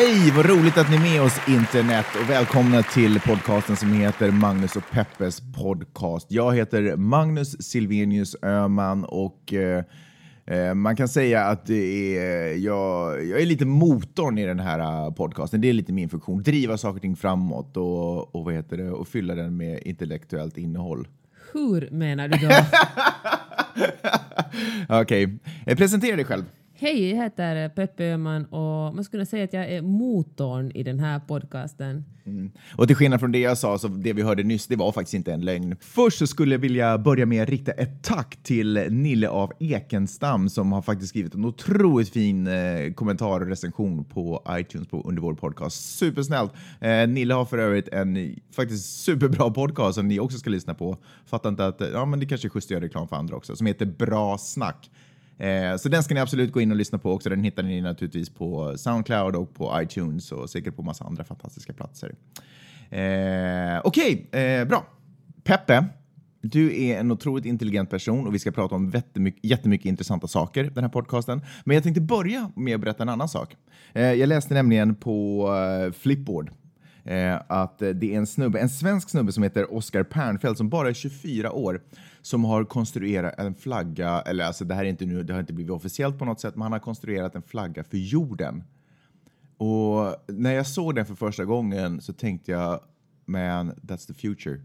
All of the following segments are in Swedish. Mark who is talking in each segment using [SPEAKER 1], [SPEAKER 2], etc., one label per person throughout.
[SPEAKER 1] Hej, vad roligt att ni är med oss internet och välkomna till podcasten som heter Magnus och Peppes podcast. Jag heter Magnus Silvenius Öman och eh, eh, man kan säga att det är, jag, jag är lite motorn i den här eh, podcasten. Det är lite min funktion. Driva saker och ting framåt och, och, vad heter det, och fylla den med intellektuellt innehåll.
[SPEAKER 2] Hur menar du då?
[SPEAKER 1] Okej, okay. Eh, presentera dig själv.
[SPEAKER 2] Hej, jag heter Peppe Öhman och man skulle säga att jag är motorn i den här podcasten.
[SPEAKER 1] Mm. Och till skillnad från det jag sa, så det vi hörde nyss, det var faktiskt inte en lögn. Först så skulle jag vilja börja med att rikta ett tack till Nille av Ekenstam som har faktiskt skrivit en otroligt fin eh, kommentar och recension på iTunes på, under vår podcast. Supersnällt! Eh, Nille har för övrigt en faktiskt superbra podcast som ni också ska lyssna på. Fattar inte att, ja men det kanske är schysst att göra reklam för andra också, som heter Bra Snack. Eh, så den ska ni absolut gå in och lyssna på också. Den hittar ni naturligtvis på Soundcloud och på iTunes och säkert på massa andra fantastiska platser. Eh, Okej, okay, eh, bra. Peppe, du är en otroligt intelligent person och vi ska prata om jättemycket, jättemycket intressanta saker den här podcasten. Men jag tänkte börja med att berätta en annan sak. Eh, jag läste nämligen på eh, Flipboard eh, att det är en snubbe, en svensk snubbe som heter Oskar Pernfeldt som bara är 24 år som har konstruerat en flagga, eller alltså det här är inte nu, det har inte blivit officiellt på något sätt, men han har konstruerat en flagga för jorden. Och när jag såg den för första gången så tänkte jag, man, that's the future.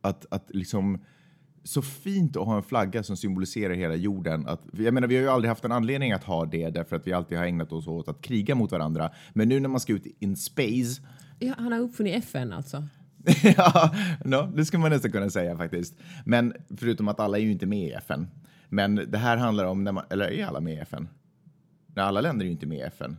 [SPEAKER 1] Att, att liksom, så fint att ha en flagga som symboliserar hela jorden. Att, jag menar, vi har ju aldrig haft en anledning att ha det därför att vi alltid har ägnat oss åt att kriga mot varandra. Men nu när man ska ut in space.
[SPEAKER 2] Ja, han har uppfunnit FN alltså?
[SPEAKER 1] ja, no, det skulle man nästan kunna säga faktiskt. Men förutom att alla är ju inte med i FN. Men det här handlar om, när man, eller är alla med i FN? Nej, alla länder är ju inte med i FN.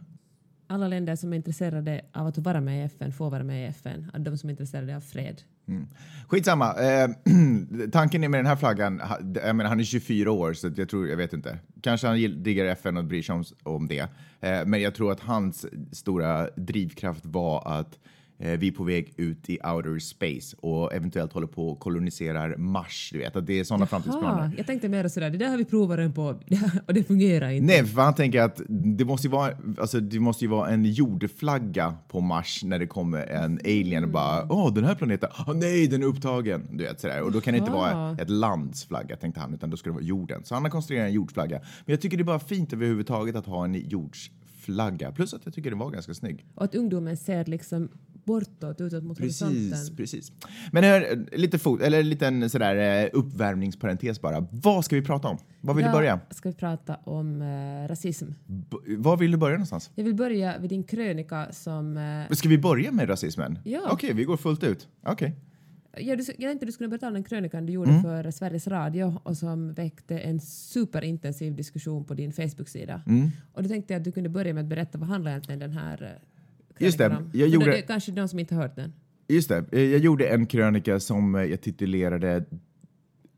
[SPEAKER 2] Alla länder som är intresserade av att vara med i FN får vara med i FN. De som är intresserade av fred.
[SPEAKER 1] Mm. Skitsamma. Eh, tanken är med den här flaggan, jag menar, han är 24 år så jag tror, jag vet inte. Kanske han diggar FN och bryr sig om, om det. Eh, men jag tror att hans stora drivkraft var att vi är på väg ut i outer space och eventuellt håller på att koloniserar Mars. Du vet, att det är sådana framtidsplaner.
[SPEAKER 2] Jag tänkte mer sådär, det där har vi provat den på och det fungerar inte.
[SPEAKER 1] Nej, för han tänker att det måste ju vara, alltså, det måste ju vara en jordflagga på Mars när det kommer en alien och bara åh, den här planeten, oh, nej, den är upptagen. Du vet, sådär. Och då kan det inte vara ett lands flagga, tänkte han, utan då ska det vara jorden. Så han har konstruerat en jordflagga. Men jag tycker det är bara fint överhuvudtaget att ha en jordsflagga. Plus att jag tycker den var ganska snygg.
[SPEAKER 2] Och att ungdomen ser liksom bortåt, utåt mot
[SPEAKER 1] precis,
[SPEAKER 2] horisonten.
[SPEAKER 1] Precis. Men hör, lite fot, eller en liten sådär eh, uppvärmningsparentes bara. Vad ska vi prata om? Vad vill
[SPEAKER 2] ja,
[SPEAKER 1] du börja?
[SPEAKER 2] ska vi prata om uh, rasism.
[SPEAKER 1] B var vill du börja någonstans?
[SPEAKER 2] Jag vill börja vid din krönika som... Uh,
[SPEAKER 1] ska vi börja med rasismen?
[SPEAKER 2] Ja.
[SPEAKER 1] Okej, okay, vi går fullt ut. Okej. Okay.
[SPEAKER 2] Ja, jag tänkte du skulle berätta om den krönikan du gjorde mm. för Sveriges Radio och som väckte en superintensiv diskussion på din Facebook-sida. Mm. Och då tänkte jag att du kunde börja med att berätta vad handlar egentligen den här
[SPEAKER 1] Just det. Jag gjorde...
[SPEAKER 2] det är kanske de som inte har hört den.
[SPEAKER 1] Just det. Eh, jag gjorde en krönika som eh, jag titulerade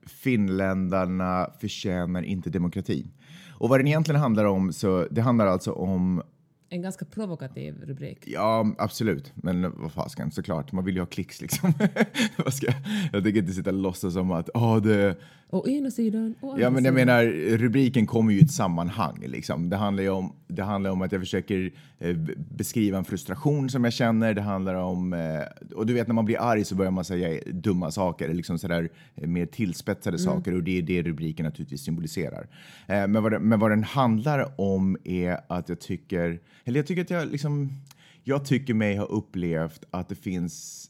[SPEAKER 1] Finländarna förtjänar inte demokrati. Och vad den egentligen handlar om, så det handlar alltså om
[SPEAKER 2] en ganska provokativ rubrik.
[SPEAKER 1] Ja, absolut. Men vad fasken, såklart. Man vill ju ha klicks liksom. vad ska jag? tänker inte sitta och låtsas som att oh, det...
[SPEAKER 2] Å ena sidan, å andra
[SPEAKER 1] Ja, men jag menar, rubriken kommer ju i ett sammanhang. Liksom. Det, handlar ju om, det handlar om att jag försöker eh, beskriva en frustration som jag känner. Det handlar om... Eh, och du vet, när man blir arg så börjar man säga dumma saker, liksom sådär eh, mer tillspetsade mm. saker. Och det är det rubriken naturligtvis symboliserar. Eh, men, vad men vad den handlar om är att jag tycker eller jag tycker att jag liksom, jag tycker mig ha upplevt att det finns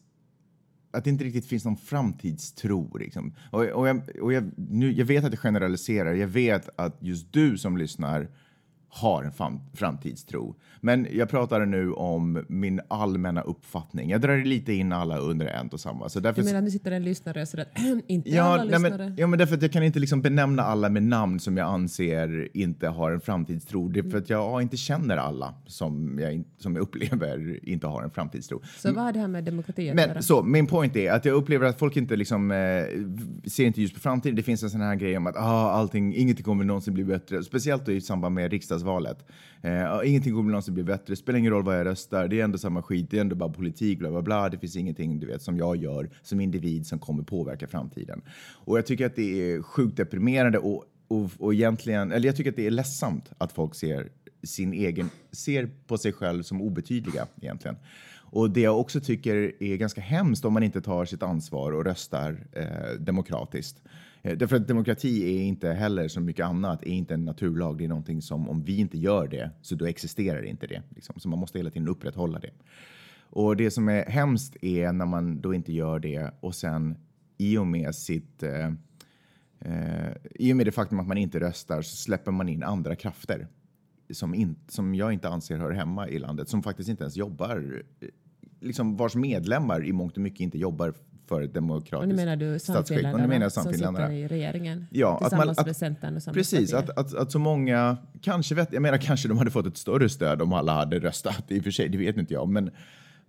[SPEAKER 1] att det inte riktigt finns någon framtidstro. Liksom. Och, och, jag, och jag, nu, jag vet att jag generaliserar. Jag vet att just du som lyssnar har en framtidstro. Men jag pratar nu om min allmänna uppfattning. Jag drar lite in alla under en och samma. Så därför...
[SPEAKER 2] Du menar nu sitter en lyssnare och säger att inte ja, alla nej,
[SPEAKER 1] lyssnare? Men, ja, men därför att jag kan inte liksom benämna alla med namn som jag anser inte har en framtidstro. Det är för att jag inte känner alla som jag, som jag upplever inte har en framtidstro.
[SPEAKER 2] Så vad har det här med demokrati
[SPEAKER 1] att men, göra? Så min point är att jag upplever att folk inte liksom, eh, ser inte just på framtiden. Det finns en sån här grej om att ah, allting, ingenting kommer någonsin bli bättre. Speciellt i samband med riksdagsvalet. Eh, ingenting kommer någonsin bli bättre. Det spelar ingen roll vad jag röstar. Det är ändå samma skit. Det är ändå bara politik. Bla, bla, bla. Det finns ingenting du vet, som jag gör som individ som kommer påverka framtiden. Och jag tycker att det är sjukt deprimerande och, och, och egentligen, eller jag tycker att det är ledsamt att folk ser sin egen, ser på sig själv som obetydliga egentligen. Och det jag också tycker är ganska hemskt om man inte tar sitt ansvar och röstar eh, demokratiskt. Eh, därför att demokrati är inte heller som mycket annat, är inte en naturlag. Det är någonting som om vi inte gör det så då existerar inte det. Liksom. Så man måste hela tiden upprätthålla det. Och det som är hemskt är när man då inte gör det och sen i och med sitt eh, eh, i och med det faktum att man inte röstar så släpper man in andra krafter som, in, som jag inte anser hör hemma i landet, som faktiskt inte ens jobbar, eh, liksom vars medlemmar i mångt och mycket inte jobbar för ett demokratiskt
[SPEAKER 2] Och nu menar du Sannfinländarna som sitter i regeringen
[SPEAKER 1] ja,
[SPEAKER 2] tillsammans
[SPEAKER 1] att man,
[SPEAKER 2] med Centern och
[SPEAKER 1] Precis, att, att, att, så många, kanske vet, jag menar kanske de hade fått ett större stöd om alla hade röstat, i och för sig, det vet inte jag, men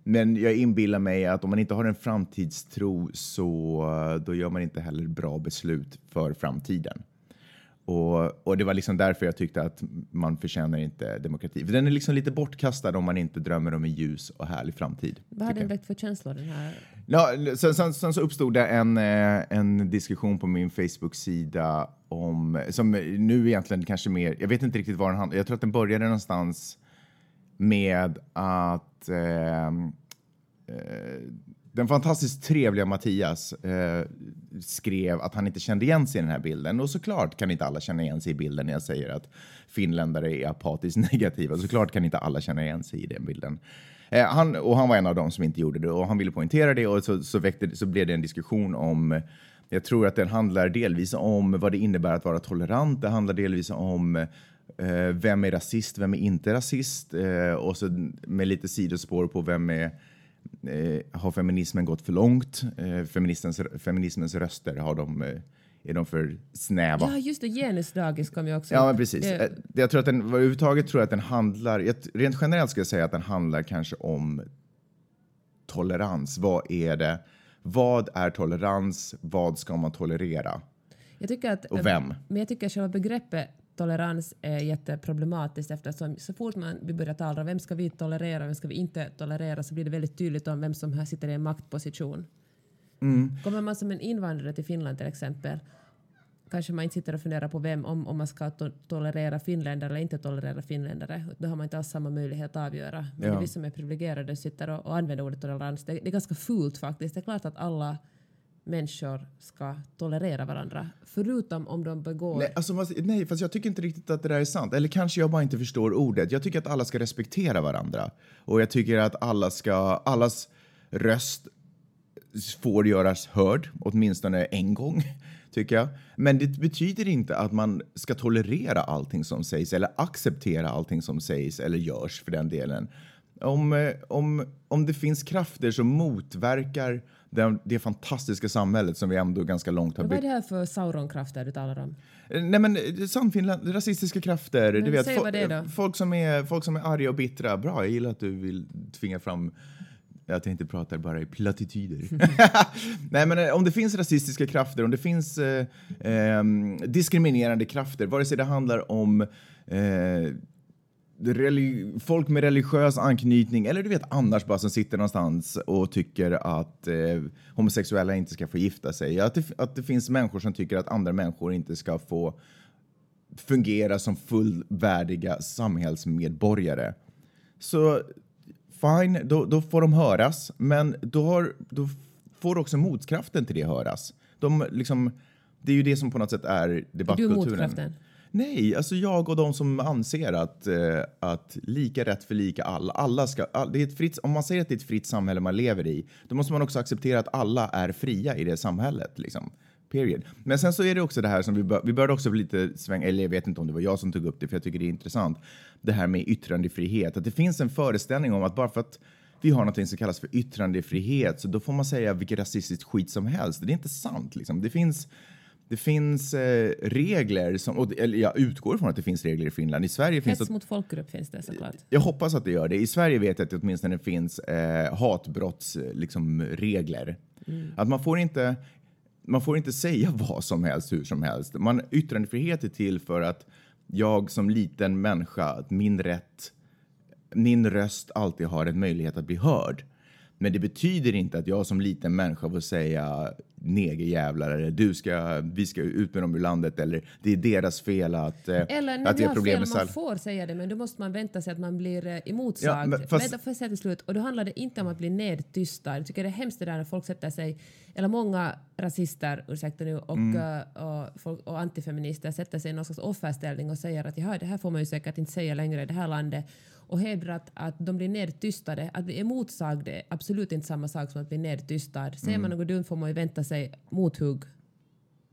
[SPEAKER 1] men jag inbillar mig att om man inte har en framtidstro så då gör man inte heller bra beslut för framtiden. Och, och, det var liksom därför jag tyckte att man förtjänar inte demokrati. För den är liksom lite bortkastad om man inte drömmer om en ljus och härlig framtid.
[SPEAKER 2] Vad hade den väckt för känslor den här?
[SPEAKER 1] Ja, sen, sen, sen, så uppstod det en, eh, en diskussion på min Facebook-sida om, som nu egentligen kanske mer, jag vet inte riktigt var den handlade, jag tror att den började någonstans med att eh, eh, den fantastiskt trevliga Mattias eh, skrev att han inte kände igen sig i den här bilden. Och såklart kan inte alla känna igen sig i bilden när jag säger att finländare är apatiskt negativa. Såklart kan inte alla känna igen sig i den bilden. Eh, han, och han var en av dem som inte gjorde det och han ville poängtera det och så, så, väckte, så blev det en diskussion om eh, jag tror att den handlar delvis om vad det innebär att vara tolerant. Det handlar delvis om eh, vem är rasist, vem är inte rasist? Eh, och så med lite sidospår på vem är Eh, har feminismen gått för långt? Eh, feminismens, feminismens röster, har de, eh, är de för snäva?
[SPEAKER 2] Ja, just det. Genusdagis kom ju också
[SPEAKER 1] Ja, men precis. Det... Jag tror att den, överhuvudtaget tror jag att den handlar, rent generellt ska jag säga att den handlar kanske om tolerans. Vad är det? Vad är tolerans? Vad ska man tolerera?
[SPEAKER 2] Jag tycker att,
[SPEAKER 1] och vem?
[SPEAKER 2] Men jag tycker att själva begreppet tolerans är jätteproblematiskt eftersom så fort man börjar tala om vem ska vi tolerera och vem ska vi inte tolerera så blir det väldigt tydligt om vem som här sitter i en maktposition.
[SPEAKER 1] Mm.
[SPEAKER 2] Kommer man som en invandrare till Finland till exempel kanske man inte sitter och funderar på vem, om, om man ska to tolerera finländare eller inte tolerera finländare. Då har man inte alls samma möjlighet att avgöra. Men ja. vi som är privilegierade sitter och, och använder ordet tolerans. Det, det, är ganska fult faktiskt. Det är klart att alla människor ska tolerera varandra, förutom om de begår...
[SPEAKER 1] Nej, alltså, nej, fast jag tycker inte riktigt att det där är sant. Eller kanske jag bara inte förstår ordet. Jag tycker att alla ska respektera varandra. Och jag tycker att alla ska, allas röst får göras hörd, åtminstone en gång, tycker jag. Men det betyder inte att man ska tolerera allting som sägs eller acceptera allting som sägs eller görs för den delen. Om, eh, om, om det finns krafter som motverkar det, det fantastiska samhället som vi ändå ganska långt har
[SPEAKER 2] byggt. Vad är det här för Sauron-krafter du talar om?
[SPEAKER 1] Eh, nej men eh, Sannfinland, rasistiska krafter.
[SPEAKER 2] Men
[SPEAKER 1] du vet,
[SPEAKER 2] säg vad det är då.
[SPEAKER 1] Folk som är, folk som är arga och bittra. Bra, jag gillar att du vill tvinga fram jag tänkte prata bara i plattityder. Nej, men om det finns rasistiska krafter, om det finns eh, eh, diskriminerande krafter, vare sig det handlar om eh, folk med religiös anknytning eller du vet annars bara som sitter någonstans och tycker att eh, homosexuella inte ska få gifta sig. Att det, att det finns människor som tycker att andra människor inte ska få fungera som fullvärdiga samhällsmedborgare. Så fine, då, då får de höras, men då, har, då får också motkraften till det höras. De, liksom, det är ju det som på något sätt är debattkulturen.
[SPEAKER 2] Är du motkraften?
[SPEAKER 1] Nej, alltså jag och de som anser att, eh, att lika rätt för lika alla, alla ska, all, det är ett fritt, om man säger att det är ett fritt samhälle man lever i, då måste man också acceptera att alla är fria i det samhället. Liksom. Period. Men sen så är det också det här som vi, bör, vi började också lite svänga, eller jag vet inte om det var jag som tog upp det, för jag tycker det är intressant, det här med yttrandefrihet. Att det finns en föreställning om att bara för att vi har något som kallas för yttrandefrihet, så då får man säga vilket rasistiskt skit som helst. Det är inte sant. Liksom. Det finns det finns eh, regler, som, och, eller jag utgår från att det finns regler i Finland. I Sverige finns
[SPEAKER 2] Hets mot folkgrupp finns det såklart.
[SPEAKER 1] Jag hoppas att det gör det. I Sverige vet jag att det åtminstone finns eh, hatbrottsregler. Liksom, mm. Att man får inte man får inte säga vad som helst hur som helst. Man, yttrandefrihet är till för att jag som liten människa, min rätt, min röst alltid har en möjlighet att bli hörd. Men det betyder inte att jag som liten människa får säga negerjävlar eller du ska, vi ska ut med dem ur landet eller det är deras fel att,
[SPEAKER 2] eh, eller, att vi har problem med Man får säga det men då måste man vänta sig att man blir eh, emotsagd. Ja, men fast... Vänta, får jag säga till slut? Och då handlar det inte om att bli nedtystad. Jag tycker det är hemskt det där när folk sätter sig, eller många rasister, ursäkta nu, och, mm. Eh, och, och, och antifeminister sätter sig i någon slags offerställning och säger att det här får man ju säkert inte säga längre i det här landet och hedrat att de blir nedtystade. Att bli emotsagd är absolut inte samma sak som att bli nedtystad. Säger mm. man något dumt får man ju vänta sig mothugg.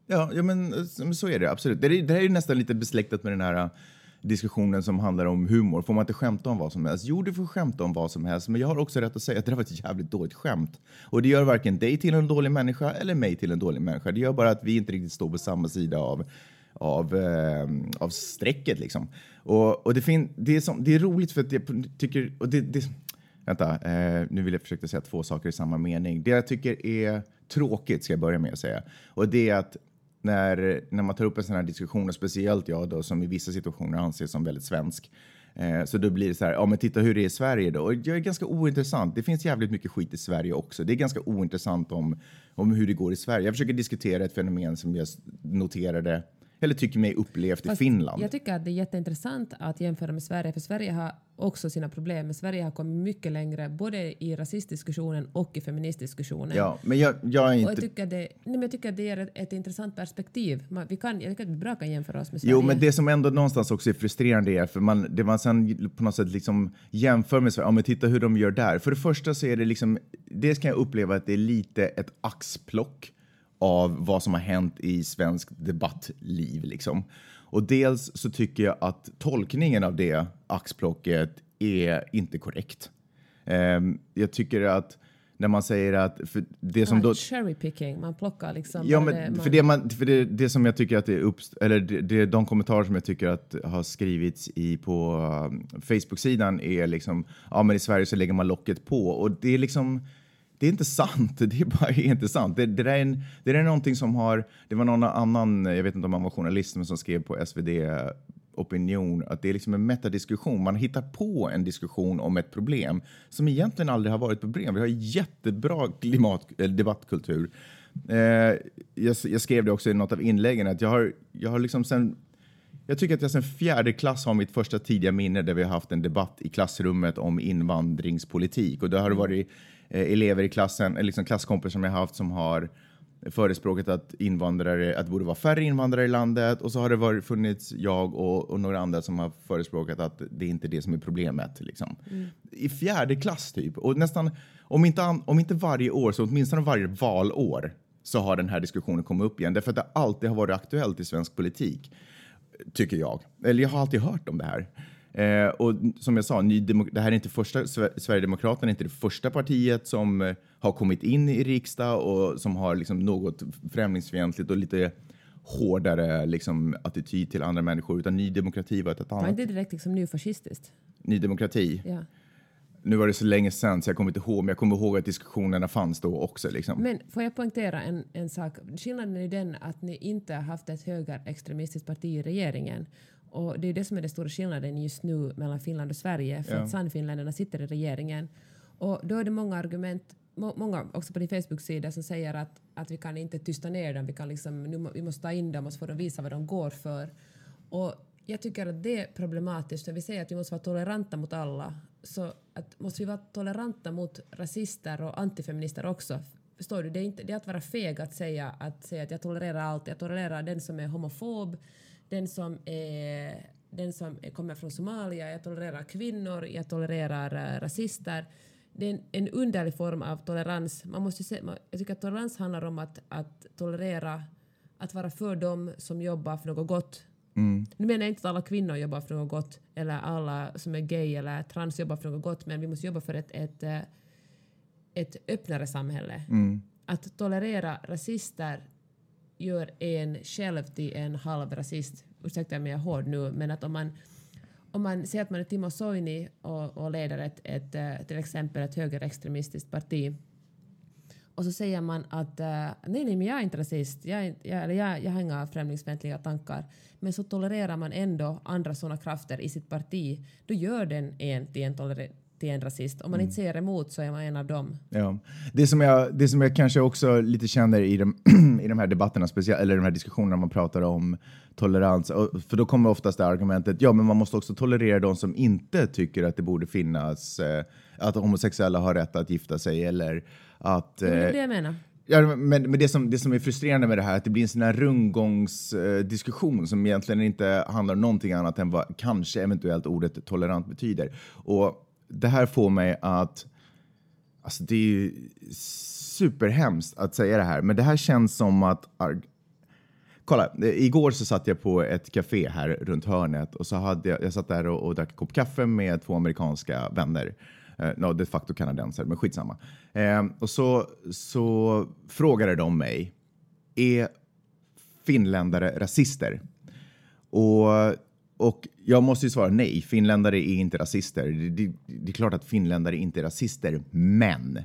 [SPEAKER 1] Ja, ja men så är det absolut. Det, är, det här är nästan lite besläktat med den här äh, diskussionen som handlar om humor. Får man inte skämta om vad som helst? Jo, du får skämta om vad som helst, men jag har också rätt att säga att det var ett jävligt dåligt skämt. Och det gör varken dig till en dålig människa eller mig till en dålig människa. Det gör bara att vi inte riktigt står på samma sida av av, eh, av strecket. Liksom. Och, och det, fin det, är som, det är roligt för att jag tycker... Och det, det, vänta, eh, nu vill jag försöka säga två saker i samma mening. Det jag tycker är tråkigt, ska jag börja med att säga, och det är att när, när man tar upp en sån här diskussion, och speciellt jag då som i vissa situationer anses som väldigt svensk, eh, så då blir det så här, ja men titta hur det är i Sverige då. Och är ganska ointressant. Det finns jävligt mycket skit i Sverige också. Det är ganska ointressant om, om hur det går i Sverige. Jag försöker diskutera ett fenomen som jag noterade eller tycker mig upplevt Fast i Finland.
[SPEAKER 2] Jag tycker att det är jätteintressant att jämföra med Sverige, för Sverige har också sina problem, men Sverige har kommit mycket längre både i rasistdiskussionen och i feministdiskussionen.
[SPEAKER 1] Ja, men jag, jag är inte...
[SPEAKER 2] Och jag, tycker det, nej, men jag tycker att det är ett, ett intressant perspektiv. Man, vi kan, jag tycker att vi bra kan jämföra oss med Sverige.
[SPEAKER 1] Jo, men det som ändå någonstans också är frustrerande är, för man, det man sen på något sätt liksom jämför med Sverige, ja men titta hur de gör där. För det första så är det liksom, dels kan jag uppleva att det är lite ett axplock av vad som har hänt i svensk debattliv. Liksom. Och dels så tycker jag att tolkningen av det axplocket är inte korrekt. Um, jag tycker att när man säger att... För det som då,
[SPEAKER 2] cherry picking, man plockar liksom...
[SPEAKER 1] Ja, men det, man... för, det, man, för det, det som jag tycker att det är uppst eller det, det, de kommentarer som jag tycker att har skrivits i på um, Facebook-sidan är liksom, ja men i Sverige så lägger man locket på och det är liksom det är inte sant. Det är bara inte sant. Det, det, där är en, det där är någonting som har... Det var någon annan, jag vet inte om han var journalist, men som skrev på SvD Opinion att det är liksom en metadiskussion. Man hittar på en diskussion om ett problem som egentligen aldrig har varit problem. Vi har jättebra klimat, debattkultur. Eh, jag, jag, skrev det också i något av inläggen att jag har, jag har liksom sen jag tycker att jag sen fjärde klass har mitt första tidiga minne där vi har haft en debatt i klassrummet om invandringspolitik. Och det har varit eh, elever i klassen, eller liksom klasskompisar som jag haft som har förespråkat att invandrare, att det borde vara färre invandrare i landet och så har det varit, funnits jag och, och några andra som har förespråkat att det är inte är det som är problemet. Liksom. Mm. I fjärde klass typ. Och nästan, om inte, om inte varje år så åtminstone varje valår så har den här diskussionen kommit upp igen. Därför att det alltid har varit aktuellt i svensk politik, tycker jag. Eller jag har alltid hört om det här. Eh, och som jag sa, Ny det här är inte första, Sverigedemokraterna är inte det första partiet som eh, har kommit in i riksdag och som har liksom något främlingsfientligt och lite hårdare liksom, attityd till andra människor, utan Ny Demokrati var ett, ett annat. Var
[SPEAKER 2] inte direkt liksom nyfascistiskt?
[SPEAKER 1] Ny Demokrati?
[SPEAKER 2] Ja.
[SPEAKER 1] Nu var det så länge sedan så jag kommer inte ihåg, men jag kommer ihåg att diskussionerna fanns då också. Liksom.
[SPEAKER 2] Men får jag poängtera en, en sak? Skillnaden är den att ni inte har haft ett högerextremistiskt parti i regeringen och det är det som är den stora skillnaden just nu mellan Finland och Sverige, för ja. att Sannfinländarna sitter i regeringen. Och då är det många argument, må, många också på din Facebook-sida som säger att, att vi kan inte tysta ner dem, vi, kan liksom, nu, vi måste ta in dem och så får de visa vad de går för. Och jag tycker att det är problematiskt, när vi säger att vi måste vara toleranta mot alla, så att måste vi vara toleranta mot rasister och antifeminister också. Förstår du? Det är, inte, det är att vara feg att säga, att säga att jag tolererar allt, jag tolererar den som är homofob, den som, är, den som kommer från Somalia, jag tolererar kvinnor, jag tolererar uh, rasister. Det är en, en underlig form av tolerans. Man måste se, man, jag tycker att tolerans handlar om att, att tolerera, att vara för dem som jobbar för något gott. Mm. Nu menar jag inte att alla kvinnor jobbar för något gott eller alla som är gay eller trans jobbar för något gott, men vi måste jobba för ett, ett, eh, ett öppnare samhälle. Mm. Att tolerera rasister gör en själv till en halv rasist. Ursäkta om jag är hård nu, men att om man, om man säger att man är Timo Soini och, och leder ett, ett, eh, till exempel ett högerextremistiskt parti och så säger man att eh, nej, nej, men jag är inte rasist, jag, jag, jag, jag har inga främlingsfientliga tankar, men så tolererar man ändå andra sådana krafter i sitt parti, då gör den en till en, toler till en rasist. Om man inte säger emot så är man en av dem.
[SPEAKER 1] Ja. Det, som jag, det som jag kanske också lite känner i de, i de här debatterna, speciellt, eller de här diskussionerna man pratar om tolerans, för då kommer oftast det argumentet, ja men man måste också tolerera de som inte tycker att det borde finnas, eh, att homosexuella har rätt att gifta sig eller att...
[SPEAKER 2] det är det jag menar.
[SPEAKER 1] Ja, men, men det, som, det som är frustrerande med det här är att det blir en sån här rundgångsdiskussion eh, som egentligen inte handlar om någonting annat än vad kanske eventuellt ordet tolerant betyder. Och det här får mig att... Alltså det är ju superhemskt att säga det här, men det här känns som att... Kolla, igår så satt jag på ett café här runt hörnet och så hade jag, jag satt där och, och drack en kopp kaffe med två amerikanska vänner. Eh, no, de facto kanadensare, men skitsamma. Eh, och så, så frågade de mig, är finländare rasister? Och och jag måste ju svara nej, finländare är inte rasister. Det, det, det, är klart att finländare inte är rasister, men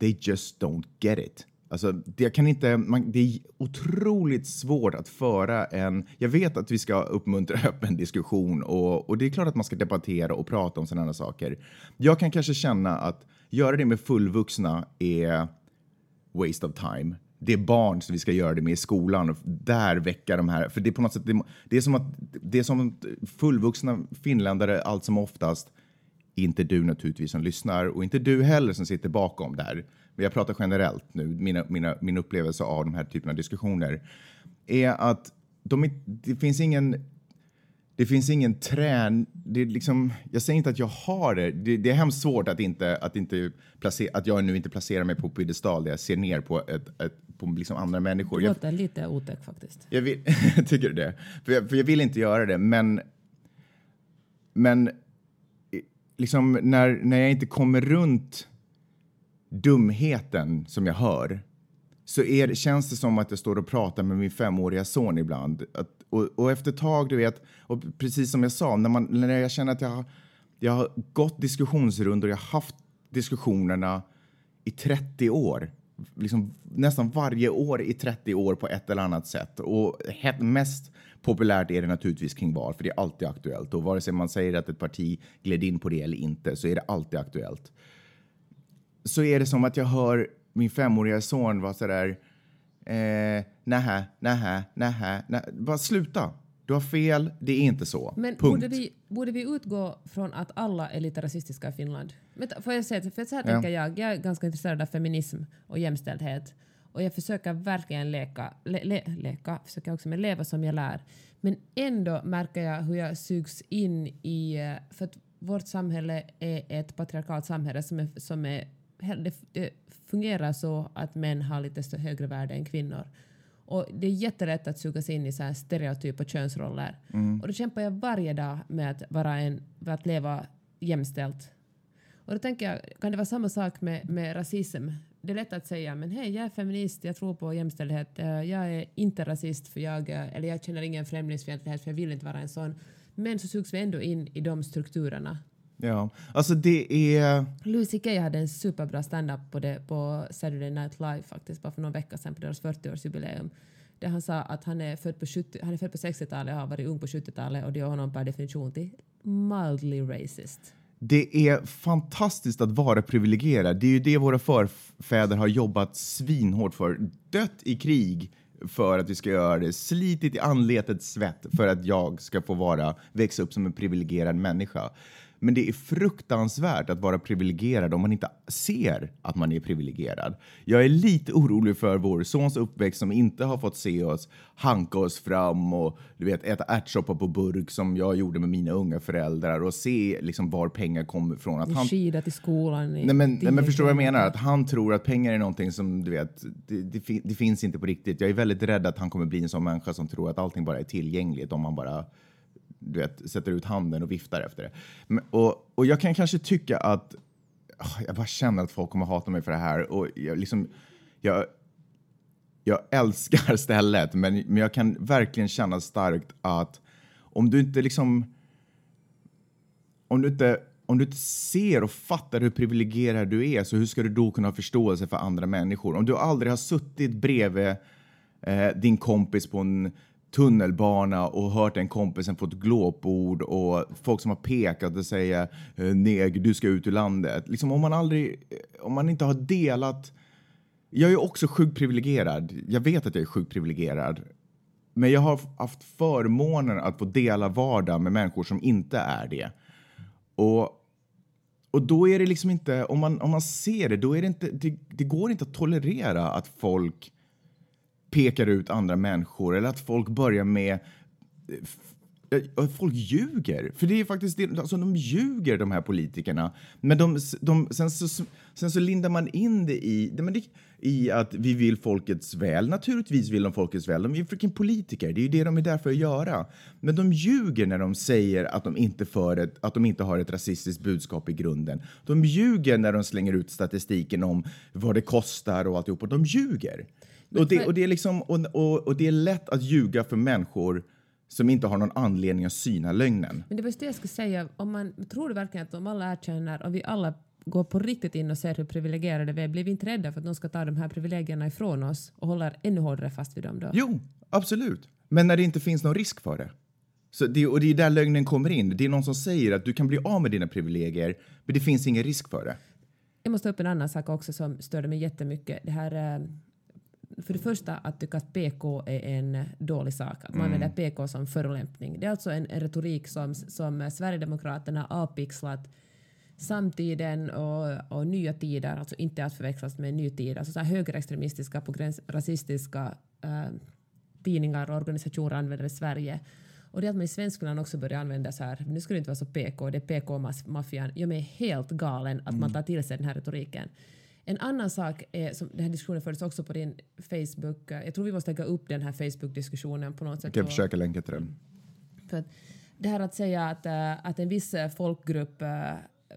[SPEAKER 1] they just don't get it. Alltså, det, kan inte, man, det är otroligt svårt att föra en... Jag vet att vi ska uppmuntra öppen diskussion och, och det är klart att man ska debattera och prata om sådana saker. Jag kan kanske känna att göra det med fullvuxna är waste of time det är barn som vi ska göra det med i skolan. Och där väcka de här, för det är på något sätt, det, det är som att det är som fullvuxna finländare allt som oftast, inte du naturligtvis som lyssnar och inte du heller som sitter bakom där. Men jag pratar generellt nu, mina, mina, min upplevelse av de här typen av diskussioner, är att de, det finns ingen det finns ingen trän... Det är liksom, jag säger inte att jag har det. Det, det är hemskt svårt att, inte, att, inte placera, att jag nu inte placerar mig på piedestal där jag ser ner på, ett, ett, på liksom andra människor.
[SPEAKER 2] Det låter lite otäck faktiskt.
[SPEAKER 1] Jag vill, tycker du det? För jag, för jag vill inte göra det, men... Men liksom när, när jag inte kommer runt dumheten som jag hör så är, känns det som att jag står och pratar med min femåriga son ibland. Att, och, och efter ett tag, du vet, och precis som jag sa, när, man, när jag känner att jag, har, jag har gått diskussionsrundor, jag har haft diskussionerna i 30 år, liksom nästan varje år i 30 år på ett eller annat sätt. Och mest populärt är det naturligtvis kring val, för det är alltid aktuellt. Och vare sig man säger att ett parti gled in på det eller inte så är det alltid aktuellt. Så är det som att jag hör min femåriga son vara sådär, eh, nähä, nähä, nähä, nähä. Bara sluta. Du har fel, det är inte så.
[SPEAKER 2] Men
[SPEAKER 1] Punkt.
[SPEAKER 2] Borde, vi, borde vi utgå från att alla är lite rasistiska i Finland? Men, får jag säga, för så här ja. tänker jag, jag är ganska intresserad av feminism och jämställdhet och jag försöker verkligen leka, le, le, leka, försöker också med leva som jag lär. Men ändå märker jag hur jag sugs in i, eh, för att vårt samhälle är ett patriarkalt samhälle som är, som är det fungerar så att män har lite högre värde än kvinnor. Och det är jättelätt att sugas in i så här stereotypa könsroller. Mm. Och då kämpar jag varje dag med att, vara en, med att leva jämställt. Och då tänker jag, kan det vara samma sak med, med rasism? Det är lätt att säga, men hej, jag är feminist, jag tror på jämställdhet, eh, jag är inte rasist för jag, eh, eller jag känner ingen främlingsfientlighet för jag vill inte vara en sån. Men så sugs vi ändå in i de strukturerna.
[SPEAKER 1] Ja, alltså det är...
[SPEAKER 2] Louis CK hade en superbra stand-up på, det, på Saturday Night Live faktiskt, bara för någon vecka sedan på deras 40-årsjubileum. Där han sa att han är född på, 70, han är född på 60-talet och har varit ung på 70-talet och det gör honom per definition till mildly racist.
[SPEAKER 1] Det är fantastiskt att vara privilegierad. Det är ju det våra förfäder har jobbat svinhårt för. Dött i krig för att vi ska göra det, slitit i anletets svett för att jag ska få vara, växa upp som en privilegierad människa. Men det är fruktansvärt att vara privilegierad om man inte ser att man är privilegierad. Jag är lite orolig för vår sons uppväxt som inte har fått se oss hanka oss fram och du vet, äta ärtsoppa på burk som jag gjorde med mina unga föräldrar och se liksom var pengar kommer ifrån.
[SPEAKER 2] Att han... Skida till skolan.
[SPEAKER 1] Nej, men, nej, men förstår vad jag menar? Att han tror att pengar är någonting som du vet, det, det, det finns inte på riktigt. Jag är väldigt rädd att han kommer bli en sån människa som tror att allting bara är tillgängligt om man bara du vet, sätter ut handen och viftar efter det. Men, och, och jag kan kanske tycka att oh, jag bara känner att folk kommer hata mig för det här och jag liksom jag, jag älskar stället, men, men jag kan verkligen känna starkt att om du inte liksom om du inte om du inte ser och fattar hur privilegierad du är, så hur ska du då kunna ha förståelse för andra människor? Om du aldrig har suttit bredvid eh, din kompis på en tunnelbana och hört en kompisen få ett glåpord och folk som har pekat och säger eh, neg, du ska ut ur landet. Liksom om man aldrig, eh, om man inte har delat jag är också sjukt privilegierad. Jag vet att jag är sjukt privilegierad. Men jag har haft förmånen att få dela vardag med människor som inte är det. Och, och då är det liksom inte, om man, om man ser det, då är det inte, det, det går inte att tolerera att folk pekar ut andra människor eller att folk börjar med eh, eh, Folk ljuger, för det är faktiskt det, alltså de ljuger de här politikerna. Men de, de, sen, så, sen så lindar man in det i, det, i att vi vill folkets väl. Naturligtvis vill de folkets väl. De är freaking politiker, det är ju det de är där för att göra. Men de ljuger när de säger att de inte, för ett, att de inte har ett rasistiskt budskap i grunden. De ljuger när de slänger ut statistiken om vad det kostar och alltihop. De ljuger. Och det, och, det är liksom, och, och, och det är lätt att ljuga för människor som inte har någon anledning att syna lögnen.
[SPEAKER 2] Men det var just det jag skulle säga. Om man, tror du verkligen att om alla erkänner, om vi alla går på riktigt in och ser hur privilegierade vi är, blir vi inte rädda för att någon ska ta de här privilegierna ifrån oss och håller ännu hårdare fast vid dem då?
[SPEAKER 1] Jo, absolut. Men när det inte finns någon risk för det. Så det, och det är där lögnen kommer in. Det är någon som säger att du kan bli av med dina privilegier, men det finns ingen risk för det.
[SPEAKER 2] Jag måste ta upp en annan sak också som störde mig jättemycket. Det här eh, för det första att tycka att PK är en dålig sak, att man mm. använder PK som förolämpning. Det är alltså en, en retorik som, som Sverigedemokraterna avpixlat samtiden och, och nya tider, alltså inte att förväxlas med nytid, alltså så här högerextremistiska, på gräns rasistiska äh, tidningar och organisationer använder i Sverige. Och det att man i Svenskland också börjar använda så här, nu ska det inte vara så PK, det är PK-maffian, gör mig helt galen att mm. man tar till sig den här retoriken. En annan sak är, som den här diskussionen fördes också på din Facebook, jag tror vi måste lägga upp den här Facebook-diskussionen på något sätt.
[SPEAKER 1] Jag kan försöka länka till den.
[SPEAKER 2] För att det här att säga att, äh, att en viss äh, folkgrupp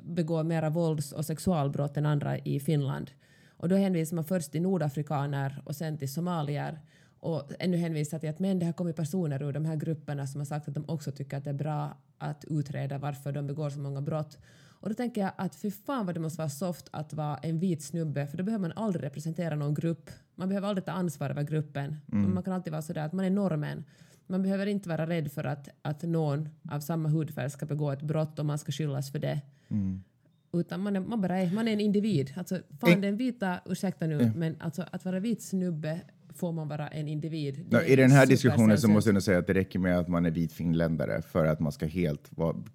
[SPEAKER 2] begår mera vålds och sexualbrott än andra i Finland. Och då hänvisar man först till nordafrikaner och sen till somalier och ännu hänvisar till att men det har kommit personer ur de här grupperna som har sagt att de också tycker att det är bra att utreda varför de begår så många brott. Och då tänker jag att fy fan vad det måste vara soft att vara en vit snubbe för då behöver man aldrig representera någon grupp. Man behöver aldrig ta ansvar över gruppen. Mm. Man kan alltid vara sådär att man är normen. Man behöver inte vara rädd för att, att någon av samma hudfärg ska begå ett brott och man ska skyllas för det. Mm. Utan man är, man bara är, man är en individ. Alltså, fan, den vita, ursäkta nu, men alltså, att vara vit snubbe får man vara en individ.
[SPEAKER 1] No, I den här diskussionen så måste jag nog säga att det räcker med att man är vit finländare för att man ska helt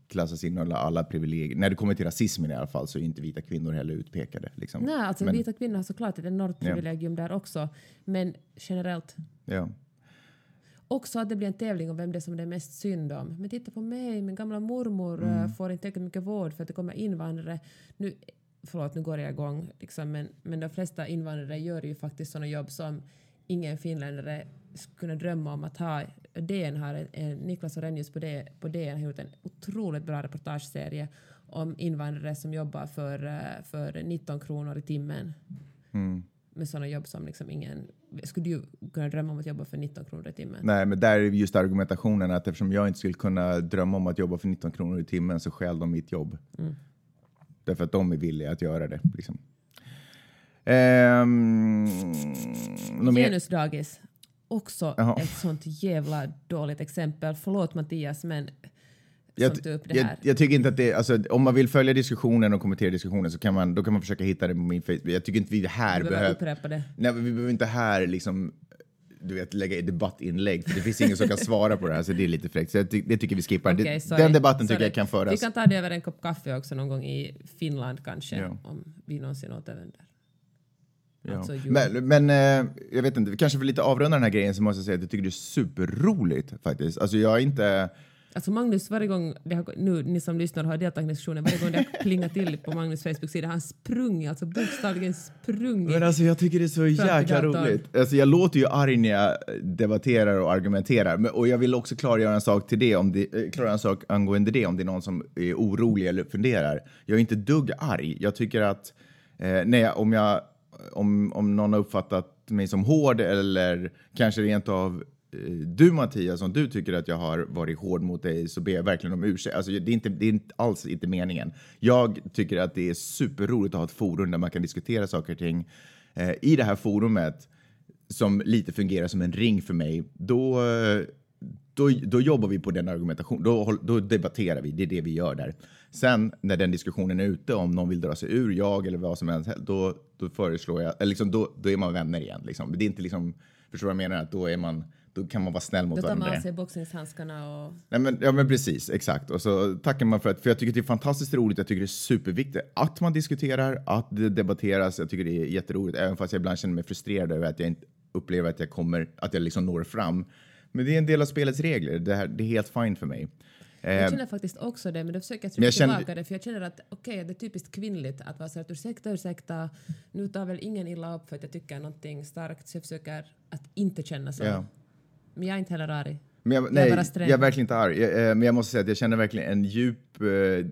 [SPEAKER 1] klassas in under alla privilegier. När det kommer till rasismen i alla fall så är inte vita kvinnor heller utpekade. Liksom.
[SPEAKER 2] Nej, alltså men, vita kvinnor har såklart ett enormt privilegium ja. där också, men generellt.
[SPEAKER 1] Ja.
[SPEAKER 2] Också att det blir en tävling om vem det är som det är mest synd om. Men titta på mig, min gamla mormor mm. får inte tillräckligt mycket vård för att det kommer invandrare. Nu, förlåt, nu går jag igång, liksom, men, men de flesta invandrare gör ju faktiskt sådana jobb som ingen finländare skulle kunna drömma om att ha. DN har, en, Niklas Orenius på, D, på DN har gjort en otroligt bra reportageserie om invandrare som jobbar för, eh, för 19 kronor i timmen. Mm. Med sådana jobb som liksom ingen... Skulle du kunna drömma om att jobba för 19 kronor i timmen?
[SPEAKER 1] Nej, men där är just argumentationen att eftersom jag inte skulle kunna drömma om att jobba för 19 kronor i timmen så stjäl de mitt jobb. Mm. Därför att de är villiga att göra det. Liksom.
[SPEAKER 2] Um, Genusdagis. Också Aha. ett sånt jävla dåligt exempel. Förlåt Mattias, men
[SPEAKER 1] jag, jag, jag, tycker inte att det, alltså, om man vill följa diskussionen och kommentera diskussionen så kan man, då kan man försöka hitta det på min Facebook. Jag tycker inte vi här behöver...
[SPEAKER 2] upprepa det.
[SPEAKER 1] Nej, vi behöver inte här liksom, du vet, lägga i debattinlägg, för det finns ingen som kan svara på det här, så det är lite fräckt. Så det, det tycker vi skippar. Okay, den debatten sorry. tycker jag kan föras.
[SPEAKER 2] Vi kan ta det över en kopp kaffe också någon gång i Finland kanske, ja. om vi någonsin återvänder.
[SPEAKER 1] Ja. Alltså, men, men eh, jag vet inte, kanske för lite avrunda den här grejen så måste jag säga att jag tycker det är superroligt faktiskt. Alltså jag är inte...
[SPEAKER 2] Alltså Magnus, varje gång, det har, nu ni som lyssnar har deltagit i diskussionen, varje gång det har plingat till på Magnus Facebook-sida, han sprungit, alltså bokstavligen sprungit.
[SPEAKER 1] Men alltså jag tycker det är så jäkla roligt. Alltså jag låter ju arg när jag debatterar och argumenterar, men, och jag vill också klargöra en sak till det, om det, eh, klargöra en sak angående det, om det är någon som är orolig eller funderar. Jag är inte dugg arg. Jag tycker att eh, nej, om jag om, om någon har uppfattat mig som hård eller kanske rent av eh, du Mattias, om du tycker att jag har varit hård mot dig så ber jag verkligen om ursäkt. Alltså, det, är inte, det är inte alls inte meningen. Jag tycker att det är superroligt att ha ett forum där man kan diskutera saker och ting. Eh, I det här forumet, som lite fungerar som en ring för mig, då, eh, då, då jobbar vi på den argumentation. Då, då debatterar vi. Det är det vi gör där. Sen när den diskussionen är ute, om någon vill dra sig ur, jag eller vad som helst, då, då föreslår jag, eller liksom, då, då är man vänner igen. Liksom. Det är inte liksom, förstår du vad jag menar? Att då är man då kan man vara snäll mot varandra.
[SPEAKER 2] Då tar man av sig boxningshandskarna och...
[SPEAKER 1] Nej, men, ja, men precis, exakt. Och så tackar man för att, för jag tycker det är fantastiskt roligt, jag tycker det är superviktigt att man diskuterar, att det debatteras. Jag tycker det är jätteroligt, även fast jag ibland känner mig frustrerad över att jag inte upplever att jag kommer, att jag liksom når fram. Men det är en del av spelets regler, det, här, det är helt fint för mig.
[SPEAKER 2] Jag känner faktiskt också det, men då försöker jag trycka jag känner... tillbaka det, för jag känner att okej, okay, det är typiskt kvinnligt att vara så att ursäkta, ursäkta, nu tar väl ingen illa upp för att jag tycker någonting starkt, så jag försöker att inte känna så. Ja. Men jag är inte heller arg.
[SPEAKER 1] Men jag, nej, jag är, jag är verkligen inte arg. Jag, eh, men jag måste säga att jag känner verkligen en djup eh,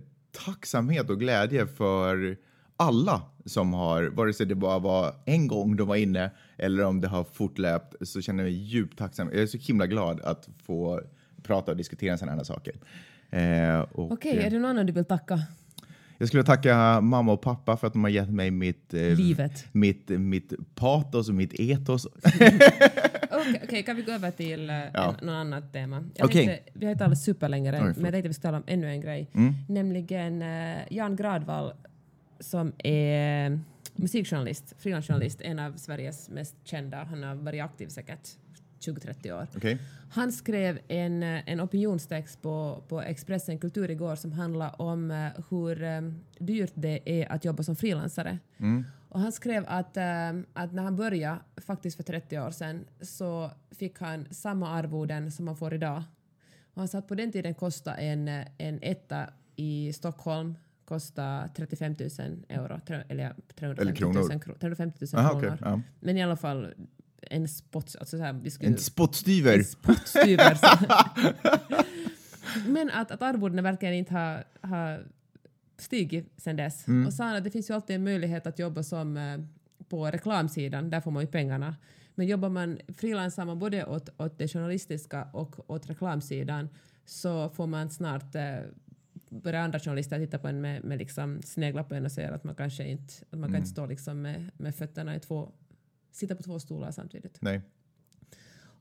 [SPEAKER 1] tacksamhet och glädje för alla som har, vare sig det bara var en gång de var inne eller om det har fortlöpt, så känner jag mig djupt tacksam. Jag är så himla glad att få prata och diskutera sådana här saker.
[SPEAKER 2] Eh, Okej, okay, är det någon annan du vill tacka?
[SPEAKER 1] Jag skulle tacka mamma och pappa för att de har gett mig mitt,
[SPEAKER 2] eh, Livet.
[SPEAKER 1] mitt, mitt patos och mitt etos.
[SPEAKER 2] Okej, okay, kan vi gå över till uh, ja. något annat tema? Jag okay. tänkte, vi har inte talat superlänge, men jag tänkte vi ska tala om ännu en grej. Mm. Nämligen uh, Jan Gradvall som är musikjournalist, frilansjournalist, en av Sveriges mest kända. Han har varit aktiv säkert 20-30 år.
[SPEAKER 1] Okay.
[SPEAKER 2] Han skrev en, en opinionstext på, på Expressen Kultur igår som handlar om uh, hur um, dyrt det är att jobba som frilansare. Mm. Och han skrev att, um, att när han började, faktiskt för 30 år sedan, så fick han samma arvoden som man får idag. Och han sa att på den tiden kostade en, en etta i Stockholm kostade 35 000 euro, eller 350 eller kronor. 000, 350 000 Aha, kronor. Okay, ja. Men i alla fall en spott... Alltså så här, vi skulle,
[SPEAKER 1] en spottstyver? En
[SPEAKER 2] spottstyver. Men att, att arvodena verkligen inte har, har stigit sen dess. Mm. Och att det finns ju alltid en möjlighet att jobba som eh, på reklamsidan, där får man ju pengarna. Men jobbar man, frilansar man både åt, åt det journalistiska och åt reklamsidan så får man snart eh, börja andra journalister titta på en med, med liksom snegla på en och säga att man kanske inte, att man mm. kan inte stå liksom med, med fötterna i två sitta på två stolar samtidigt.
[SPEAKER 1] Nej.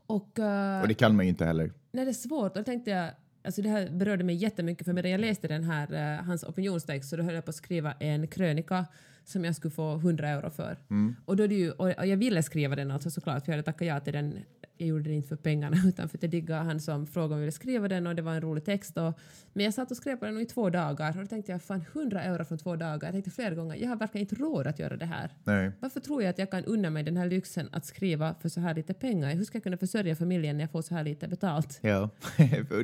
[SPEAKER 2] Och, uh,
[SPEAKER 1] och det kan man ju inte heller.
[SPEAKER 2] Nej, det är svårt. Och då tänkte jag, alltså det här berörde mig jättemycket för medan jag läste den här, uh, hans opinionstext så då höll jag på att skriva en krönika som jag skulle få 100 euro för. Mm. Och, då det ju, och, och jag ville skriva den alltså såklart för jag hade tackat ja till den jag gjorde det inte för pengarna utan för att jag diggade han som frågade om jag ville skriva den och det var en rolig text. Och, men jag satt och skrev på den i två dagar och då tänkte jag fan 100 euro från två dagar. Jag tänkte flera gånger jag har verkligen inte råd att göra det här.
[SPEAKER 1] Nej.
[SPEAKER 2] Varför tror jag att jag kan unna mig den här lyxen att skriva för så här lite pengar? Hur ska jag kunna försörja familjen när jag får så här lite betalt?
[SPEAKER 1] Ja,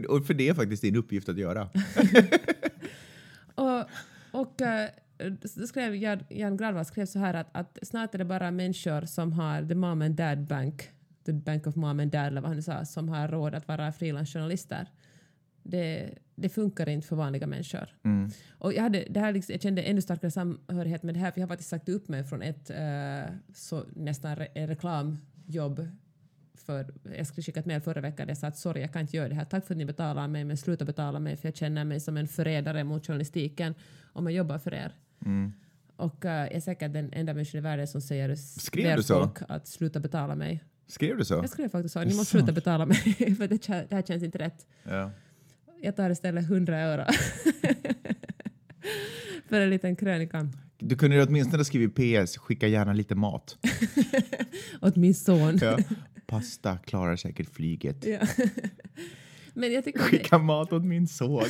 [SPEAKER 1] och för det är faktiskt din uppgift att göra.
[SPEAKER 2] och, och uh, skrev Jan Gradvall skrev så här att, att snart är det bara människor som har the mom and dad bank The Bank of Mom and Dad eller vad han sa, som har råd att vara frilansjournalister. Det, det funkar inte för vanliga människor. Mm. Och jag, hade, det här liksom, jag kände ännu starkare samhörighet med det här för jag har faktiskt sagt upp mig från ett uh, så, nästan re reklamjobb för, jag skulle skicka ett mejl förra veckan där jag sa att sorry, jag kan inte göra det här. Tack för att ni betalar mig, men sluta betala mig för jag känner mig som en förrädare mot journalistiken om jag jobbar för er. Mm. Och uh, jag är säkert den enda människan i världen som säger
[SPEAKER 1] Skrev så? folk
[SPEAKER 2] att sluta betala mig.
[SPEAKER 1] Skrev du så?
[SPEAKER 2] Jag skrev faktiskt så. Ni måste sluta betala mig för det, det här känns inte rätt.
[SPEAKER 1] Ja.
[SPEAKER 2] Jag tar istället 100 euro för en liten krönika.
[SPEAKER 1] Du kunde ju åtminstone skrivit PS, skicka gärna lite mat.
[SPEAKER 2] Åt min son.
[SPEAKER 1] ja. Pasta klarar säkert flyget.
[SPEAKER 2] Ja. Men jag tycker
[SPEAKER 1] Skicka det... mat åt min son.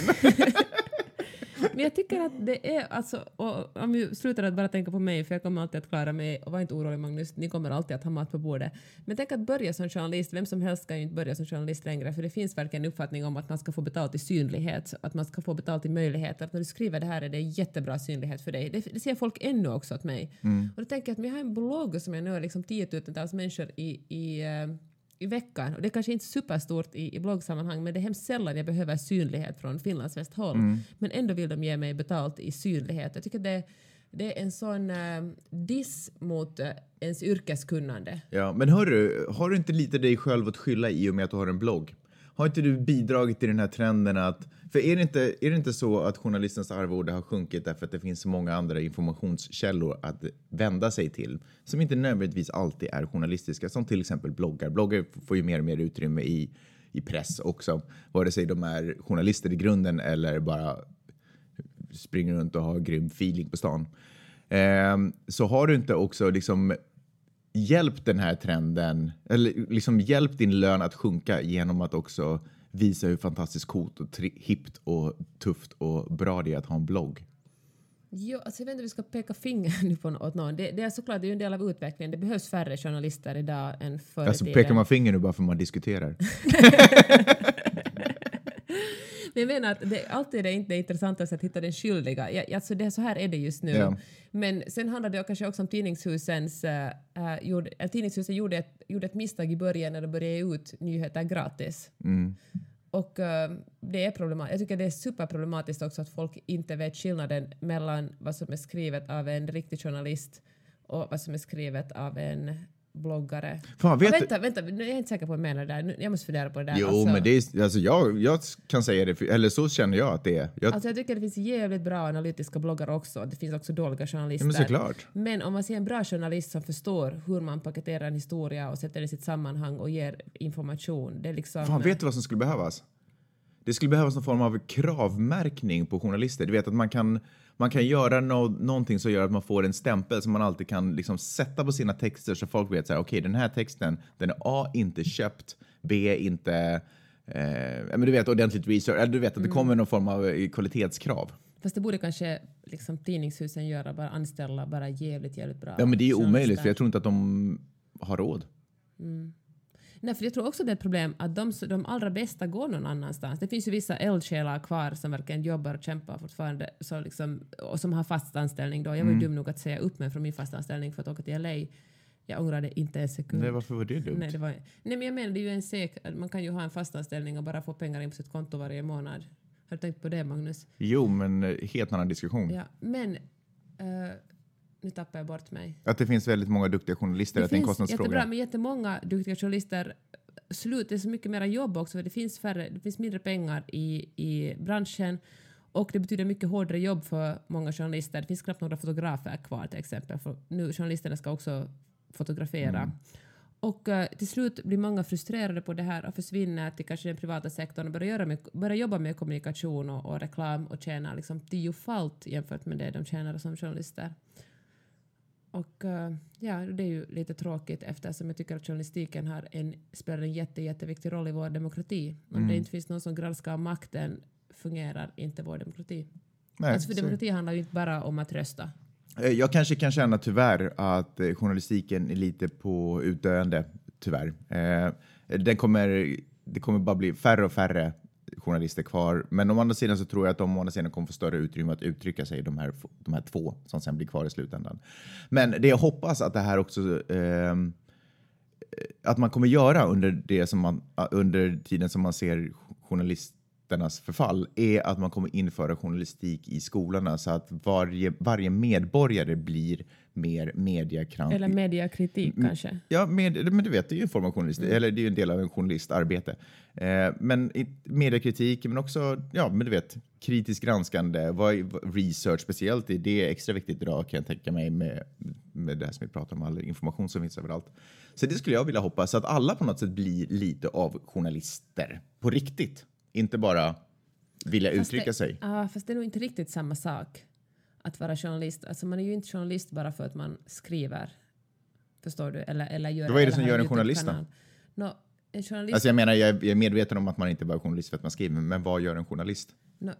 [SPEAKER 2] Men jag tycker att det är, alltså, och om vi slutar att bara tänka på mig, för jag kommer alltid att klara mig, och var inte orolig Magnus, ni kommer alltid att ha mat på bordet. Men tänk att börja som journalist, vem som helst ska ju inte börja som journalist längre, för det finns verkligen en uppfattning om att man ska få betalt i synlighet, att man ska få betalt i möjligheter. Att när du skriver det här är det jättebra synlighet för dig. Det, det ser folk ännu också åt mig. Mm. Och då tänker jag att jag har en blogg som jag nu har liksom tiotusentals människor i, i uh, i veckan. Och det är kanske inte superstort i, i bloggsammanhang men det är hemskt sällan jag behöver synlighet från Finlands Västhåll. Mm. Men ändå vill de ge mig betalt i synlighet. Jag tycker det, det är en sån uh, diss mot uh, ens yrkeskunnande.
[SPEAKER 1] Ja, men hörru, har du inte lite dig själv att skylla i och med att du har en blogg? Har inte du bidragit till den här trenden att... För är det inte, är det inte så att journalistens arvode har sjunkit därför att det finns så många andra informationskällor att vända sig till som inte nödvändigtvis alltid är journalistiska, som till exempel bloggar. Bloggar får ju mer och mer utrymme i i press också, vare sig de är journalister i grunden eller bara springer runt och har grym feeling på stan. Eh, så har du inte också liksom hjälpt den här trenden, eller liksom hjälpt din lön att sjunka genom att också visa hur fantastiskt coolt och hippt och tufft och bra det är att ha en blogg.
[SPEAKER 2] Jo, alltså jag vet inte om vi ska peka finger nu på något, någon. Det, det är såklart det är en del av utvecklingen. Det behövs färre journalister idag än förr
[SPEAKER 1] Alltså pekar man finger nu bara för att man diskuterar?
[SPEAKER 2] Men jag menar att det, alltid är det inte det intressantaste att hitta den skyldiga. Ja, alltså det, så här är det just nu. Ja. Men sen handlar det kanske också om tidningshusens... Äh, gjorde, äh, tidningshusen gjorde ett, gjorde ett misstag i början när de började ut nyheter gratis. Mm. Och uh, det är problematiskt. Jag tycker det är superproblematiskt också att folk inte vet skillnaden mellan vad som är skrivet av en riktig journalist och vad som är skrivet av en bloggare. Fan, vet vänta, vänta, jag är inte säker på vad jag menar där. Jag måste fundera på det där.
[SPEAKER 1] Jo, alltså, men det är, alltså jag, jag kan säga det, eller så känner jag att det är.
[SPEAKER 2] Jag, alltså jag tycker det finns jävligt bra analytiska bloggar också. Det finns också dåliga journalister.
[SPEAKER 1] Men såklart.
[SPEAKER 2] Men om man ser en bra journalist som förstår hur man paketerar en historia och sätter den i sitt sammanhang och ger information. Det är liksom...
[SPEAKER 1] Fan, vet du vad som skulle behövas? Det skulle behövas någon form av kravmärkning på journalister. Du vet att man kan man kan göra no någonting som gör att man får en stämpel som man alltid kan liksom sätta på sina texter så folk vet så här, okej, okay, den här texten, den är A, inte köpt, B, inte, eh, men du vet ordentligt research, eller du vet att det mm. kommer någon form av eh, kvalitetskrav.
[SPEAKER 2] Fast det borde kanske liksom tidningshusen göra, bara anställa bara jävligt, jävligt bra.
[SPEAKER 1] Ja, men det är ju omöjligt för jag tror inte att de har råd.
[SPEAKER 2] Mm. Nej, för jag tror också det är ett problem att de, de allra bästa går någon annanstans. Det finns ju vissa eldsjälar kvar som verkligen jobbar och kämpar fortfarande så liksom, och som har fast anställning. Då. Jag var ju mm. dum nog att säga upp mig från min fasta anställning för att åka till LA. Jag ångrade inte en sekund.
[SPEAKER 1] Nej, varför var det dumt?
[SPEAKER 2] Nej, det var, nej men jag menar det är ju en säk, man kan ju ha en fast anställning och bara få pengar in på sitt konto varje månad. Har du tänkt på det Magnus?
[SPEAKER 1] Jo, men eh, helt annan diskussion.
[SPEAKER 2] Ja, men uh, nu tappar jag bort mig.
[SPEAKER 1] Att det finns väldigt många duktiga journalister, det att det är en kostnadsfråga.
[SPEAKER 2] Jättebra, men jättemånga duktiga journalister slutar så mycket mera jobb också, för det finns, färre, det finns mindre pengar i, i branschen och det betyder mycket hårdare jobb för många journalister. Det finns knappt några fotografer kvar till exempel, för nu journalisterna ska också fotografera. Mm. Och uh, till slut blir många frustrerade på det här och försvinner till kanske den privata sektorn och börjar, göra med, börjar jobba med kommunikation och, och reklam och tjänar liksom tiofalt jämfört med det de tjänar som journalister. Och uh, ja, det är ju lite tråkigt eftersom jag tycker att journalistiken har en, spelar en jätte, jätteviktig roll i vår demokrati. Om mm. det inte finns någon som granskar makten fungerar inte vår demokrati. Nej, alltså för så. demokrati handlar ju inte bara om att rösta.
[SPEAKER 1] Eh, jag kanske kan känna tyvärr att eh, journalistiken är lite på utdöende, tyvärr. Eh, den kommer, det kommer bara bli färre och färre journalister kvar. Men å andra sidan så tror jag att de å andra sidan kommer få större utrymme att uttrycka sig, de här, de här två som sen blir kvar i slutändan. Men det jag hoppas att det här också ehm, eh, att man kommer göra under, det som man, under tiden som man ser journalisternas förfall är att man kommer införa journalistik i skolorna så att varje, varje medborgare blir mer mediakramp.
[SPEAKER 2] Eller mediakritik mm, kanske?
[SPEAKER 1] Ja, med, men du vet, det är ju en form av journalist, mm. eller det är ju en del av en journalistarbete. Eh, men mediakritik, men också, ja, men du vet, kritiskt granskande, vad, research speciellt, det är extra viktigt idag kan jag tänka mig med, med det här som vi pratar om, all information som finns överallt. Så det skulle jag vilja hoppas, att alla på något sätt blir lite av journalister på riktigt, inte bara vilja fast uttrycka
[SPEAKER 2] det,
[SPEAKER 1] sig.
[SPEAKER 2] Ja, fast det är nog inte riktigt samma sak att vara journalist. Alltså man är ju inte journalist bara för att man skriver. Förstår du? Eller, eller gör,
[SPEAKER 1] Vad är det som gör en journalist då?
[SPEAKER 2] No, en journalist...
[SPEAKER 1] Alltså jag menar, jag är medveten om att man inte bara är journalist för att man skriver, men vad gör en journalist?
[SPEAKER 2] No,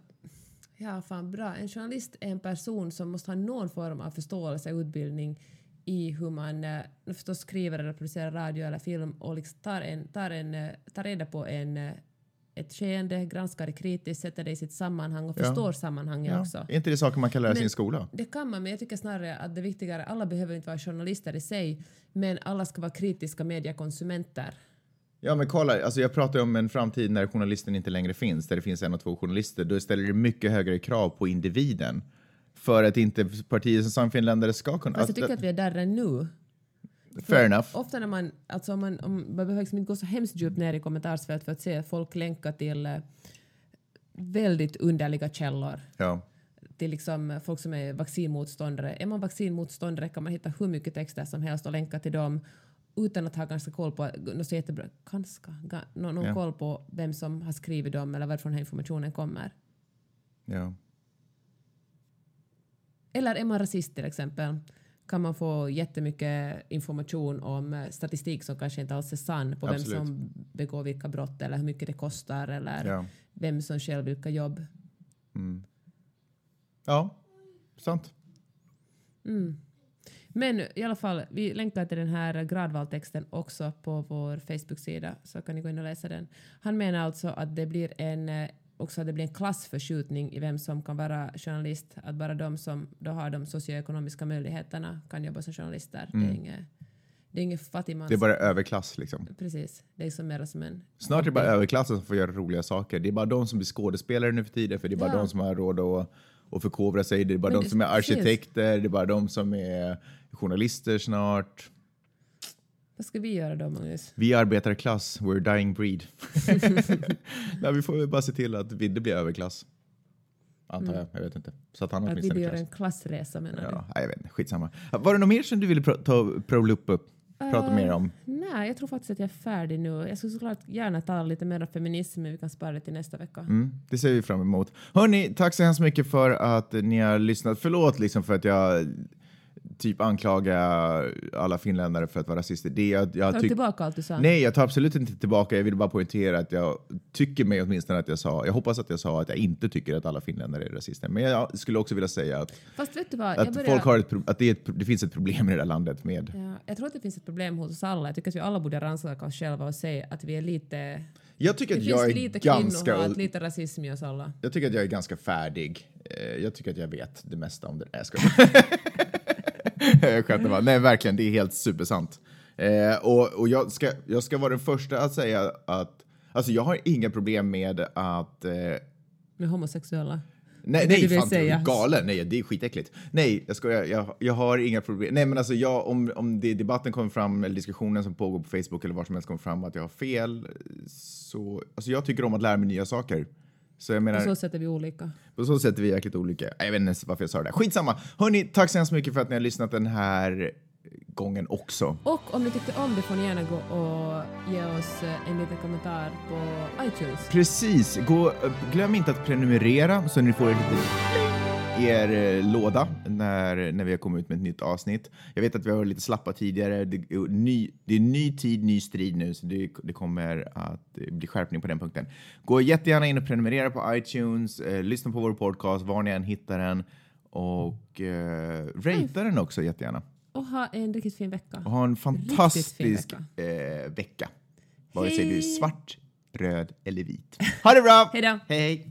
[SPEAKER 2] ja, fan bra. En journalist är en person som måste ha någon form av förståelse och utbildning i hur man eh, förstås skriver eller producerar radio eller film och liksom tar, en, tar, en, eh, tar reda på en eh, ett skeende, granskar det kritiskt, sätter det i sitt sammanhang och förstår sammanhanget ja. också.
[SPEAKER 1] Är inte det saker man kan lära sig i skola?
[SPEAKER 2] Det kan man, men jag tycker snarare att det viktigare, alla behöver inte vara journalister i sig, men alla ska vara kritiska mediekonsumenter.
[SPEAKER 1] Ja, men kolla, alltså jag pratar om en framtid när journalisten inte längre finns, där det finns en och två journalister. Då ställer det mycket högre krav på individen för att inte partier som Sannfinländare ska kunna...
[SPEAKER 2] Fast jag tycker att vi är där nu.
[SPEAKER 1] Fair enough.
[SPEAKER 2] Ofta när man, alltså om man, om, man behöver liksom inte gå så hemskt djupt ner i kommentarsfält för att se folk länka till eh, väldigt underliga källor.
[SPEAKER 1] Ja.
[SPEAKER 2] Till liksom folk som är vaccinmotståndare. Är man vaccinmotståndare kan man hitta hur mycket texter som helst och länka till dem. utan att ha ganska koll på, något så jättebra, ganska, ga, någon, någon
[SPEAKER 1] Ja.
[SPEAKER 2] koll på vem som har skrivit dem eller varifrån den informationen kommer.
[SPEAKER 1] Ja.
[SPEAKER 2] Eller är man rasist till exempel kan man få jättemycket information om statistik som kanske inte alls är sann på
[SPEAKER 1] Absolut.
[SPEAKER 2] vem som begår vilka brott eller hur mycket det kostar eller
[SPEAKER 1] Ja.
[SPEAKER 2] vem som själv vilka jobb.
[SPEAKER 1] ja, sant.
[SPEAKER 2] Men i alla fall, vi länkar till den här gradvaltexten också på vår Facebook-sida så kan ni gå in och läsa den. Han menar alltså att det blir en eh, också att det blir en klassförskjutning i vem som kan vara journalist. Att bara de som då har de socioekonomiska möjligheterna kan jobba som journalister. Det är inget, det är inget fattigmans...
[SPEAKER 1] Det är bara överklass liksom.
[SPEAKER 2] Precis. Det är som mer som en...
[SPEAKER 1] Snart är det bara överklassen som får göra roliga saker. Det är bara de som blir skådespelare nu för tiden, för det är bara
[SPEAKER 2] Ja.
[SPEAKER 1] de som har råd att, att förkovra sig. Det är bara
[SPEAKER 2] Men
[SPEAKER 1] de som är
[SPEAKER 2] precis.
[SPEAKER 1] arkitekter, det är bara de som är journalister snart.
[SPEAKER 2] Vad ska vi göra då, Magnus?
[SPEAKER 1] Vi är arbetarklass, we're dying breed. Nej, vi får väl bara se till att vi inte blir överklass. Antar jag, jag vet inte. Så att han
[SPEAKER 2] Mm. Att vi
[SPEAKER 1] åtminstone
[SPEAKER 2] gör
[SPEAKER 1] klass.
[SPEAKER 2] en klassresa menar du?
[SPEAKER 1] Ja, jag vet inte, skitsamma. Var det något mer som du ville ta, prova upp, prata mer om?
[SPEAKER 2] Nej, jag tror faktiskt att jag är färdig nu. Jag skulle såklart gärna tala lite mer om feminism, men vi kan spara det till nästa vecka.
[SPEAKER 1] Mm, det ser vi fram emot. Hörni, tack så hemskt mycket för att ni har lyssnat. Förlåt liksom för att jag typ anklagar alla finländare för att vara rasister. Det jag, jag
[SPEAKER 2] Tar du tillbaka allt du sa?
[SPEAKER 1] Nej, jag tar absolut inte tillbaka. Jag vill bara poängtera att jag tycker mig åtminstone att jag sa, jag hoppas att jag sa att jag inte tycker att alla finländare är rasister. Men jag skulle också vilja säga att, att
[SPEAKER 2] börjar,
[SPEAKER 1] folk har ett, att det, ett, det finns ett problem i det här landet med
[SPEAKER 2] ja, jag tror att det finns ett problem hos oss alla. Jag tycker att vi alla borde rannsaka oss själva och säga att vi är lite...
[SPEAKER 1] Jag tycker
[SPEAKER 2] Det
[SPEAKER 1] att jag är
[SPEAKER 2] lite
[SPEAKER 1] ganska...
[SPEAKER 2] kvinnohat, lite rasism i oss alla.
[SPEAKER 1] Jag tycker att jag är ganska färdig. Eh, Jag tycker att jag vet det mesta om det. Nej, jag. Jag skämtar bara. Nej, verkligen. Det är helt supersant. Eh, och och jag, ska, jag ska vara den första att säga att Alltså jag har inga problem med att... Eh,
[SPEAKER 2] Med homosexuella.
[SPEAKER 1] nej, nej fan,
[SPEAKER 2] säga.
[SPEAKER 1] galen. Nej, det är skitäckligt. Nej, jag skojar. Jag, jag har inga problem. Nej, men alltså jag, om, om det debatten kommer fram, eller diskussionen som pågår på Facebook eller var som helst kommer fram att jag har fel, så... Alltså jag tycker om att lära mig nya saker. Så jag menar...
[SPEAKER 2] Och så sätter vi olika.
[SPEAKER 1] På så sätt är vi jäkligt olika. Jag vet inte ens varför jag sa det där. Skitsamma. Hörni, tack så hemskt mycket för att ni har lyssnat den här gången också.
[SPEAKER 2] Och om ni tyckte om det får ni gärna gå och ge oss eh, en liten kommentar på iTunes.
[SPEAKER 1] Precis. Gå, glöm inte att prenumerera så ni får ett litet er eh, låda när, när vi har kommit ut med ett nytt avsnitt. Jag vet att vi har varit lite slappa tidigare. Det, är ny, det är ny tid, ny strid nu, så det, det kommer att eh, bli skärpning på den punkten. Gå jättegärna in och prenumerera på iTunes. Eh, lyssna på vår podcast var ni än hittar den. Och eh, ratea den också jättegärna.
[SPEAKER 2] Och ha en riktigt fin vecka.
[SPEAKER 1] Och ha en fantastisk
[SPEAKER 2] vecka.
[SPEAKER 1] eh, vecka. Vare sig du är svart, röd eller vit. Ha det bra!
[SPEAKER 2] Hej då!
[SPEAKER 1] Hej!